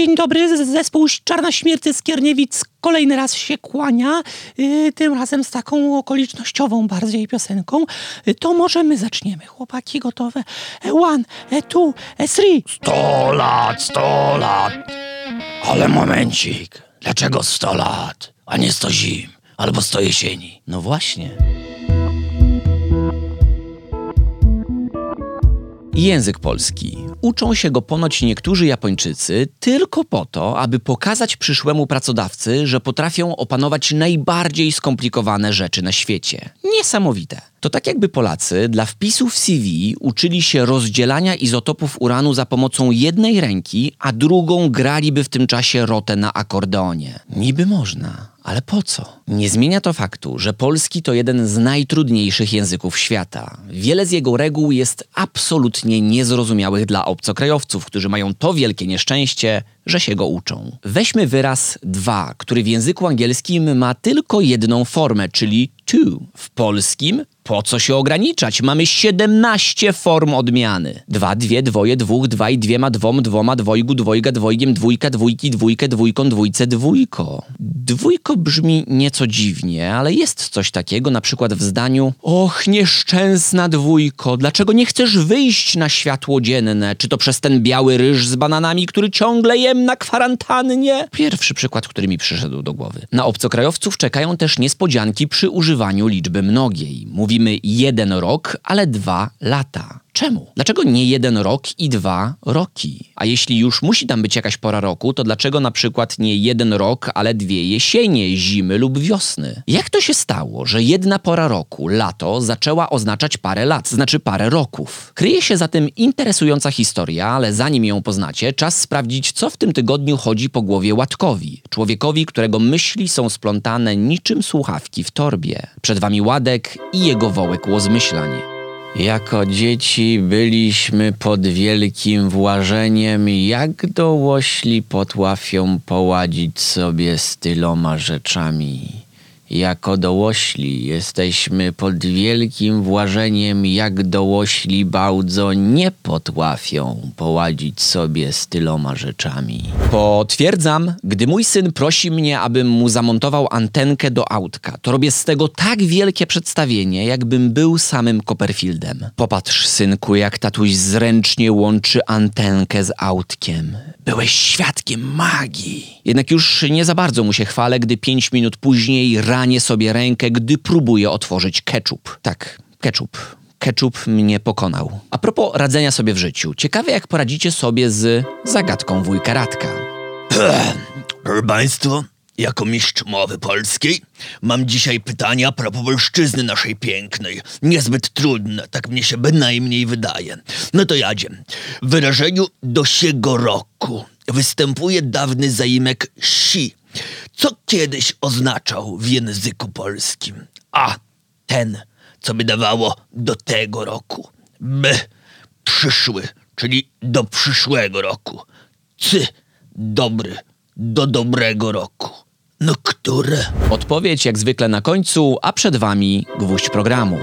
Dzień dobry, zespół Czarna Śmierć z Kierniewic kolejny raz się kłania, yy, tym razem z taką okolicznościową bardziej piosenką. Yy, to może my zaczniemy, chłopaki gotowe. E one, e two, e three. Sto lat, sto lat. Ale momencik, dlaczego sto lat, a nie sto zim albo sto jesieni? No właśnie. Język polski. Uczą się go ponoć niektórzy Japończycy tylko po to, aby pokazać przyszłemu pracodawcy, że potrafią opanować najbardziej skomplikowane rzeczy na świecie. Niesamowite. To tak jakby Polacy dla wpisu w CV uczyli się rozdzielania izotopów uranu za pomocą jednej ręki, a drugą graliby w tym czasie rotę na akordeonie. Niby można, ale po co? Nie zmienia to faktu, że polski to jeden z najtrudniejszych języków świata. Wiele z jego reguł jest absolutnie niezrozumiałych dla obcokrajowców, którzy mają to wielkie nieszczęście, że się go uczą. Weźmy wyraz dwa, który w języku angielskim ma tylko jedną formę, czyli to. W polskim po co się ograniczać? Mamy 17 form odmiany. Dwa, dwie, dwoje, dwóch, dwaj, dwiema, dwom, dwoma, dwojgu, dwojga, dwojgiem, dwójka, dwójki, dwójkę, dwójką, dwójce, dwójko. Dwójko brzmi nieco dziwnie, ale jest coś takiego, na przykład w zdaniu Och, nieszczęsna dwójko, dlaczego nie chcesz wyjść na światło dzienne? Czy to przez ten biały ryż z bananami, który ciągle jem na kwarantannie? Pierwszy przykład, który mi przyszedł do głowy. Na obcokrajowców czekają też niespodzianki przy używaniu liczby mnogiej. Mówimy jeden rok, ale dwa lata. Czemu? Dlaczego nie jeden rok i dwa roki? A jeśli już musi tam być jakaś pora roku, to dlaczego na przykład nie jeden rok, ale dwie jesienie, zimy lub wiosny? Jak to się stało, że jedna pora roku, lato, zaczęła oznaczać parę lat, znaczy parę roków? Kryje się za tym interesująca historia, ale zanim ją poznacie, czas sprawdzić, co w tym tygodniu chodzi po głowie Łatkowi, człowiekowi, którego myśli są splątane niczym słuchawki w torbie. Przed wami Ładek i jego wołek łozmyślań. Jako dzieci byliśmy pod wielkim włażeniem, jak dołośli potrafią poładzić sobie z tyloma rzeczami. Jako dołośli jesteśmy pod wielkim włażeniem, jak dołośli bardzo nie potrafią poładzić sobie z tyloma rzeczami. Potwierdzam, gdy mój syn prosi mnie, abym mu zamontował antenkę do autka, to robię z tego tak wielkie przedstawienie, jakbym był samym Copperfieldem. Popatrz, synku, jak tatuś zręcznie łączy antenkę z autkiem. Byłeś świadkiem magii. Jednak już nie za bardzo mu się chwalę, gdy pięć minut później ranię sobie rękę, gdy próbuję otworzyć ketchup. Tak, ketchup. Ketchup mnie pokonał. A propos radzenia sobie w życiu. Ciekawe jak poradzicie sobie z zagadką wujka Radka. Proszę Państwa, jako mistrz mowy polskiej mam dzisiaj pytania a propos polszczyzny naszej pięknej. Niezbyt trudne, tak mnie się bynajmniej wydaje. No to jadzie. W wyrażeniu do siego roku występuje dawny zaimek si, co kiedyś oznaczał w języku polskim. A. Ten, co by dawało do tego roku. B. Przyszły, czyli do przyszłego roku. C. Dobry, do dobrego roku. No które? Odpowiedź jak zwykle na końcu, a przed wami gwóźdź programu.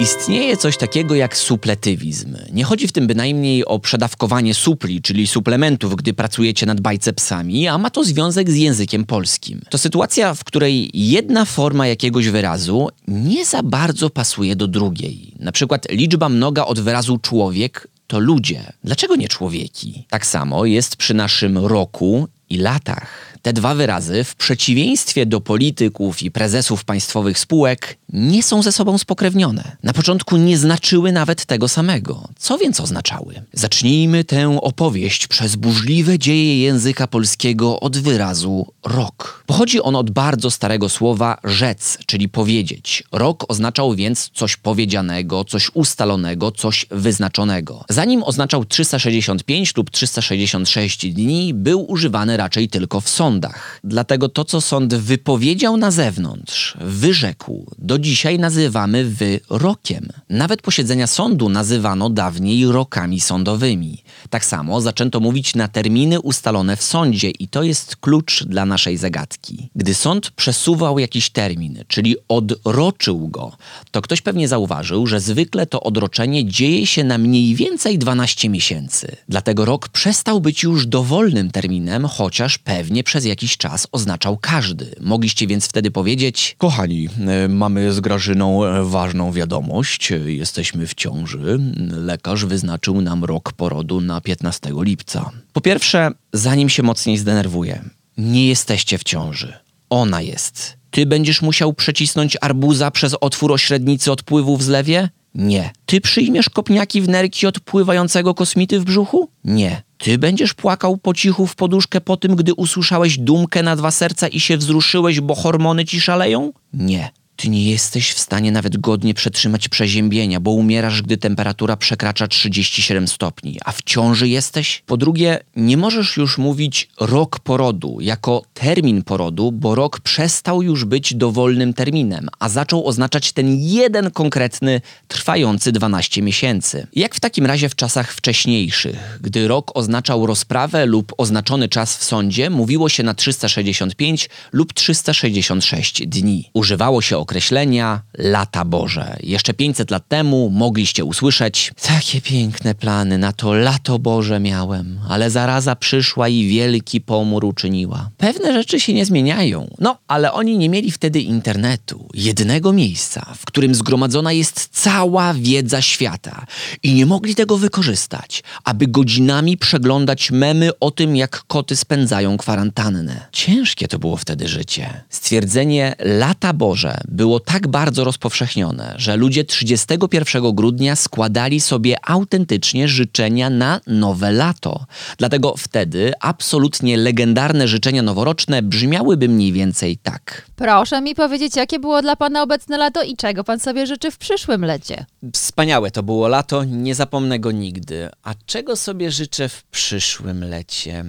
Istnieje coś takiego jak supletywizm. Nie chodzi w tym bynajmniej o przedawkowanie supli, czyli suplementów, gdy pracujecie nad bajcepsami, a ma to związek z językiem polskim. To sytuacja, w której jedna forma jakiegoś wyrazu nie za bardzo pasuje do drugiej. Na przykład liczba mnoga od wyrazu człowiek to ludzie. Dlaczego nie człowieki? Tak samo jest przy naszym roku i latach. Te dwa wyrazy, w przeciwieństwie do polityków i prezesów państwowych spółek, nie są ze sobą spokrewnione. Na początku nie znaczyły nawet tego samego. Co więc oznaczały? Zacznijmy tę opowieść przez burzliwe dzieje języka polskiego od wyrazu rok. Pochodzi on od bardzo starego słowa rzec, czyli powiedzieć. Rok oznaczał więc coś powiedzianego, coś ustalonego, coś wyznaczonego. Zanim oznaczał 365 lub 366 dni, był używany raczej tylko w sądach sądach. Dlatego to, co sąd wypowiedział na zewnątrz, wyrzekł, do dzisiaj nazywamy wyrokiem. Nawet posiedzenia sądu nazywano dawniej rokami sądowymi. Tak samo zaczęto mówić na terminy ustalone w sądzie i to jest klucz dla naszej zagadki. Gdy sąd przesuwał jakiś termin, czyli odroczył go, to ktoś pewnie zauważył, że zwykle to odroczenie dzieje się na mniej więcej 12 miesięcy. Dlatego rok przestał być już dowolnym terminem, chociaż pewnie przez jakiś czas oznaczał każdy. Mogliście więc wtedy powiedzieć: Kochani, e, mamy z Grażyną e, ważną wiadomość. Jesteśmy w ciąży. Lekarz wyznaczył nam rok porodu na 15 lipca. Po pierwsze, zanim się mocniej zdenerwuję, nie jesteście w ciąży. Ona jest. Ty będziesz musiał przecisnąć arbuza przez otwór o średnicy odpływu w zlewie? Nie. Ty przyjmiesz kopniaki w nerki od pływającego kosmity w brzuchu? Nie. Ty będziesz płakał po cichu w poduszkę po tym, gdy usłyszałeś dumkę na dwa serca i się wzruszyłeś, bo hormony ci szaleją? Nie. Ty nie jesteś w stanie nawet godnie przetrzymać przeziębienia, bo umierasz, gdy temperatura przekracza 37 stopni, a w ciąży jesteś? Po drugie, nie możesz już mówić rok porodu jako termin porodu, bo rok przestał już być dowolnym terminem, a zaczął oznaczać ten jeden konkretny, trwający 12 miesięcy. Jak w takim razie w czasach wcześniejszych, gdy rok oznaczał rozprawę lub oznaczony czas w sądzie, mówiło się na 365 lub 366 dni. Używało się określenia lata Boże. Jeszcze 500 lat temu mogliście usłyszeć takie piękne plany na to lato Boże miałem, ale zaraza przyszła i wielki pomór uczyniła. Pewne rzeczy się nie zmieniają. No, ale oni nie mieli wtedy internetu, jednego miejsca, w którym zgromadzona jest cała wiedza świata i nie mogli tego wykorzystać, aby godzinami przeglądać memy o tym, jak koty spędzają kwarantannę. Ciężkie to było wtedy życie. Stwierdzenie lata Boże było tak bardzo rozpowszechnione, że ludzie 31 grudnia składali sobie autentycznie życzenia na nowe lato. Dlatego wtedy absolutnie legendarne życzenia noworoczne brzmiałyby mniej więcej tak. Proszę mi powiedzieć, jakie było dla pana obecne lato i czego pan sobie życzy w przyszłym lecie? Wspaniałe to było lato, nie zapomnę go nigdy. A czego sobie życzę w przyszłym lecie?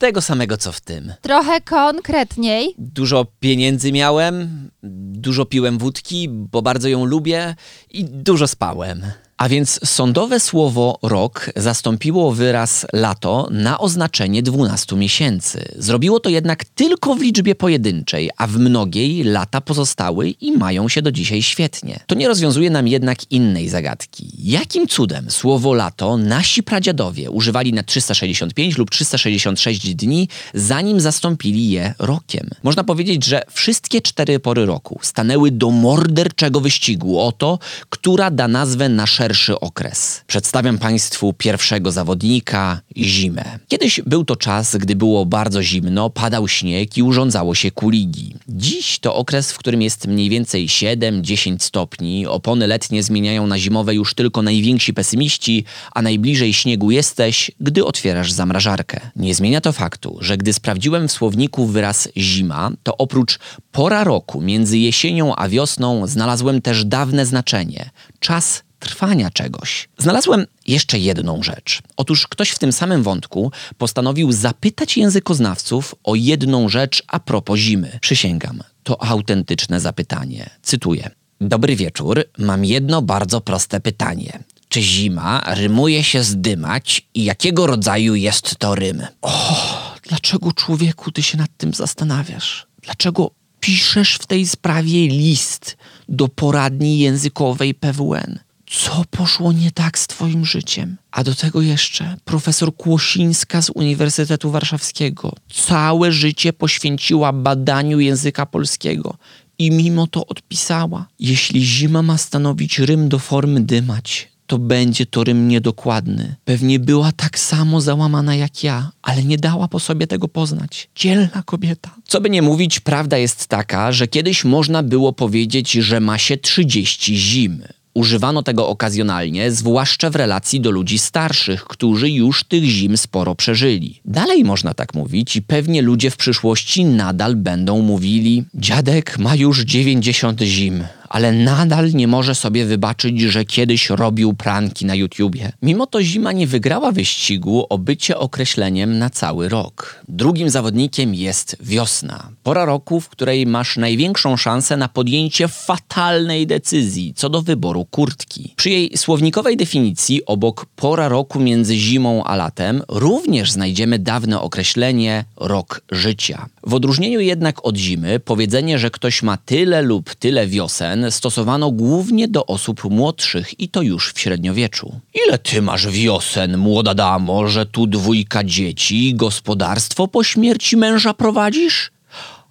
Tego samego co w tym. Trochę konkretniej. Dużo pieniędzy miałem, dużo piłem wódki, bo bardzo ją lubię i dużo spałem. A więc sądowe słowo rok zastąpiło wyraz lato na oznaczenie 12 miesięcy. Zrobiło to jednak tylko w liczbie pojedynczej, a w mnogiej lata pozostały i mają się do dzisiaj świetnie. To nie rozwiązuje nam jednak innej zagadki. Jakim cudem słowo lato nasi pradziadowie używali na 365 lub 366 dni, zanim zastąpili je rokiem? Można powiedzieć, że wszystkie cztery pory roku stanęły do morderczego wyścigu o to, która da nazwę na szerszy okres. Przedstawiam Państwu pierwszego zawodnika zimę. Kiedyś był to czas, gdy było bardzo zimno, padał śnieg i urządzało się kuligi. Dziś to okres, w którym jest mniej więcej 7-10 stopni. Opony letnie zmieniają na zimowe już tylko najwięksi pesymiści, a najbliżej śniegu jesteś, gdy otwierasz zamrażarkę. Nie zmienia to faktu, że gdy sprawdziłem w słowniku wyraz zima, to oprócz pora roku między jesienią a wiosną znalazłem też dawne znaczenie czas trwania czegoś. Znalazłem jeszcze jedną rzecz. Otóż ktoś w tym samym wątku postanowił zapytać językoznawców o jedną rzecz a propos zimy. Przysięgam, to autentyczne zapytanie. Cytuję. Dobry wieczór, mam jedno bardzo proste pytanie. Czy zima rymuje się z dymać i jakiego rodzaju jest to rym? O, dlaczego człowieku ty się nad tym zastanawiasz? Dlaczego piszesz w tej sprawie list do poradni językowej PWN? Co poszło nie tak z Twoim życiem? A do tego jeszcze profesor Kłosińska z Uniwersytetu Warszawskiego całe życie poświęciła badaniu języka polskiego i mimo to odpisała: Jeśli zima ma stanowić rym do formy dymać, to będzie to rym niedokładny. Pewnie była tak samo załamana jak ja, ale nie dała po sobie tego poznać. Dzielna kobieta. Co by nie mówić, prawda jest taka, że kiedyś można było powiedzieć, że ma się 30 zimy. Używano tego okazjonalnie, zwłaszcza w relacji do ludzi starszych, którzy już tych zim sporo przeżyli. Dalej można tak mówić i pewnie ludzie w przyszłości nadal będą mówili: Dziadek ma już 90 zim, ale nadal nie może sobie wybaczyć, że kiedyś robił pranki na YouTubie. Mimo to zima nie wygrała wyścigu o bycie określeniem na cały rok. Drugim zawodnikiem jest wiosna. Pora roku, w której masz największą szansę na podjęcie fatalnej decyzji co do wyboru kurtki. Przy jej słownikowej definicji obok pora roku między zimą a latem również znajdziemy dawne określenie rok życia. W odróżnieniu jednak od zimy, powiedzenie, że ktoś ma tyle lub tyle wiosen, stosowano głównie do osób młodszych i to już w średniowieczu. Ile ty masz wiosen, młoda damo, że tu dwójka dzieci gospodarstwo po śmierci męża prowadzisz?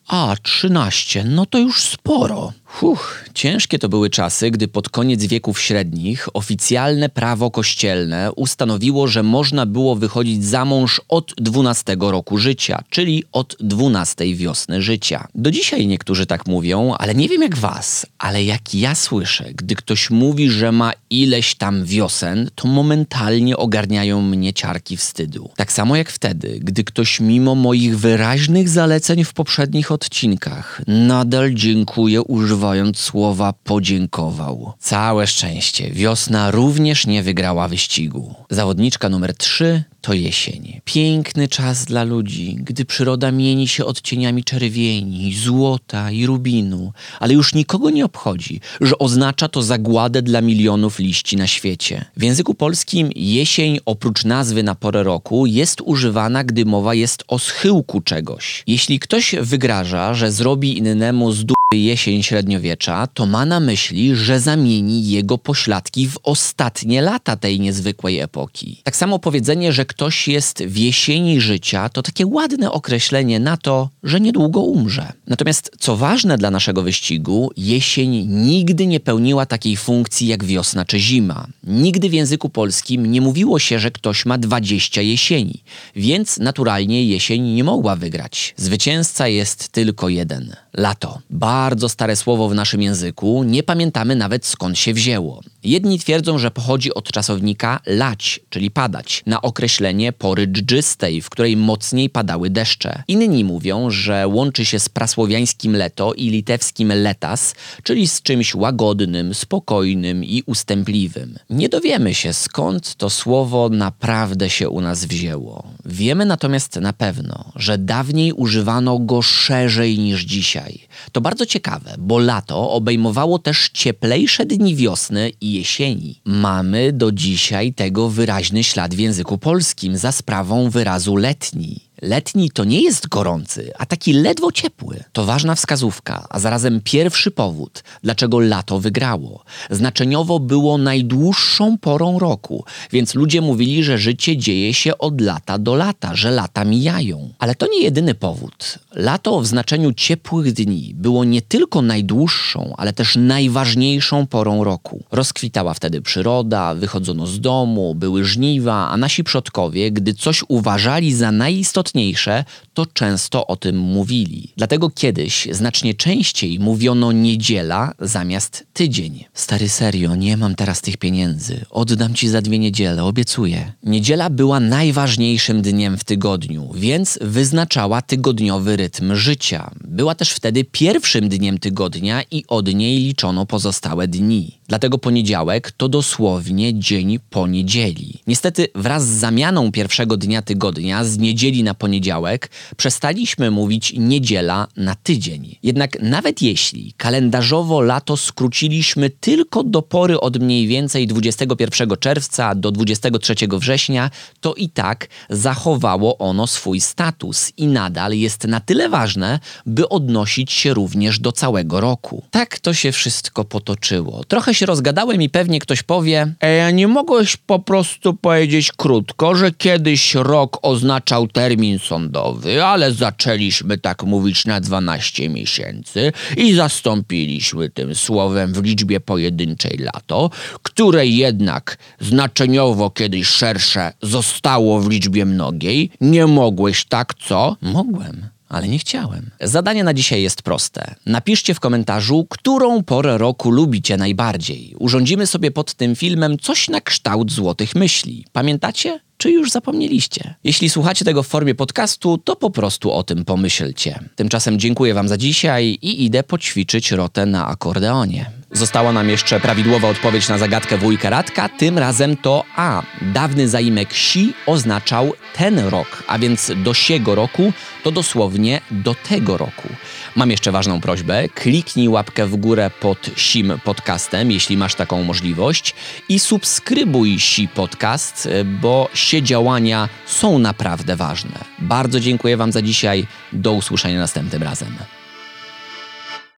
A, trzynaście, no to już sporo. Huch, ciężkie to były czasy, gdy pod koniec wieków średnich oficjalne prawo kościelne ustanowiło, że można było wychodzić za mąż od 12 roku życia, czyli od 12 wiosny życia. Do dzisiaj niektórzy tak mówią, ale nie wiem jak was, ale jak ja słyszę, gdy ktoś mówi, że ma ileś tam wiosen, to momentalnie ogarniają mnie ciarki wstydu. Tak samo jak wtedy, gdy ktoś mimo moich wyraźnych zaleceń w poprzednich odcinkach nadal dziękuję używając używając słowa podziękował. Całe szczęście, wiosna również nie wygrała wyścigu. Zawodniczka numer 3 to jesień. Piękny czas dla ludzi, gdy przyroda mieni się odcieniami czerwieni, złota i rubinu, ale już nikogo nie obchodzi, że oznacza to zagładę dla milionów liści na świecie. W języku polskim jesień oprócz nazwy na porę roku jest używana, gdy mowa jest o schyłku czegoś. Jeśli ktoś wygraża, że zrobi innemu z jesień średniowiecza, to ma na myśli, że zamieni jego pośladki w ostatnie lata tej niezwykłej epoki. Tak samo powiedzenie, że ktoś jest w jesieni życia, to takie ładne określenie na to, że niedługo umrze. Natomiast co ważne dla naszego wyścigu, jesień nigdy nie pełniła takiej funkcji jak wiosna czy zima. Nigdy w języku polskim nie mówiło się, że ktoś ma 20 jesieni, więc naturalnie jesień nie mogła wygrać. Zwycięzca jest tylko jeden lato. Bardzo stare słowo w naszym języku, nie pamiętamy nawet skąd się wzięło. Jedni twierdzą, że pochodzi od czasownika lać, czyli padać, na określenie pory dżdżystej, w której mocniej padały deszcze. Inni mówią, że łączy się z prasłowiańskim leto i litewskim letas, czyli z czymś łagodnym, spokojnym i ustępliwym. Nie dowiemy się skąd to słowo naprawdę się u nas wzięło. Wiemy natomiast na pewno, że dawniej używano go szerzej niż dzisiaj. To bardzo ciekawe, bo lato obejmowało też cieplejsze dni wiosny i jesieni. Mamy do dzisiaj tego wyraźny ślad w języku polskim za sprawą wyrazu letni. Letni to nie jest gorący, a taki ledwo ciepły. To ważna wskazówka, a zarazem pierwszy powód, dlaczego lato wygrało. Znaczeniowo było najdłuższą porą roku, więc ludzie mówili, że życie dzieje się od lata do lata, że lata mijają. Ale to nie jedyny powód. Lato w znaczeniu ciepłych dni było nie tylko najdłuższą, ale też najważniejszą porą roku. Rozkwitała wtedy przyroda, wychodzono z domu, były żniwa, a nasi przodkowie, gdy coś uważali za najistotniejsze, istotniejsze, to często o tym mówili. Dlatego kiedyś znacznie częściej mówiono niedziela zamiast tydzień. Stary serio, nie mam teraz tych pieniędzy. Oddam ci za dwie niedziele, obiecuję. Niedziela była najważniejszym dniem w tygodniu, więc wyznaczała tygodniowy rytm życia. Była też wtedy pierwszym dniem tygodnia i od niej liczono pozostałe dni. Dlatego poniedziałek to dosłownie dzień po niedzieli. Niestety wraz z zamianą pierwszego dnia tygodnia z niedzieli na poniedziałek przestaliśmy mówić niedziela na tydzień. Jednak nawet jeśli kalendarzowo lato skróciliśmy tylko do pory od mniej więcej 21 czerwca do 23 września, to i tak zachowało ono swój status i nadal jest na tyle ważne, by odnosić się również do całego roku. Tak to się wszystko potoczyło. Trochę się rozgadałem i pewnie ktoś powie: Ej, nie mogłeś po prostu powiedzieć krótko, że kiedyś rok oznaczał termin sądowy, ale zaczęliśmy tak mówić na 12 miesięcy i zastąpiliśmy tym słowem w liczbie pojedynczej lato, które jednak znaczeniowo kiedyś szersze zostało w liczbie mnogiej. Nie mogłeś tak, co? Mogłem ale nie chciałem. Zadanie na dzisiaj jest proste. Napiszcie w komentarzu, którą porę roku lubicie najbardziej. Urządzimy sobie pod tym filmem coś na kształt złotych myśli. Pamiętacie? Czy już zapomnieliście? Jeśli słuchacie tego w formie podcastu, to po prostu o tym pomyślcie. Tymczasem dziękuję Wam za dzisiaj i idę poćwiczyć rotę na akordeonie. Została nam jeszcze prawidłowa odpowiedź na zagadkę wujka Radka. Tym razem to A. Dawny zaimek si oznaczał ten rok, a więc do siego roku to dosłownie do tego roku. Mam jeszcze ważną prośbę. Kliknij łapkę w górę pod sim podcastem, jeśli masz taką możliwość i subskrybuj si podcast, bo sie działania są naprawdę ważne. Bardzo dziękuję Wam za dzisiaj. Do usłyszenia następnym razem.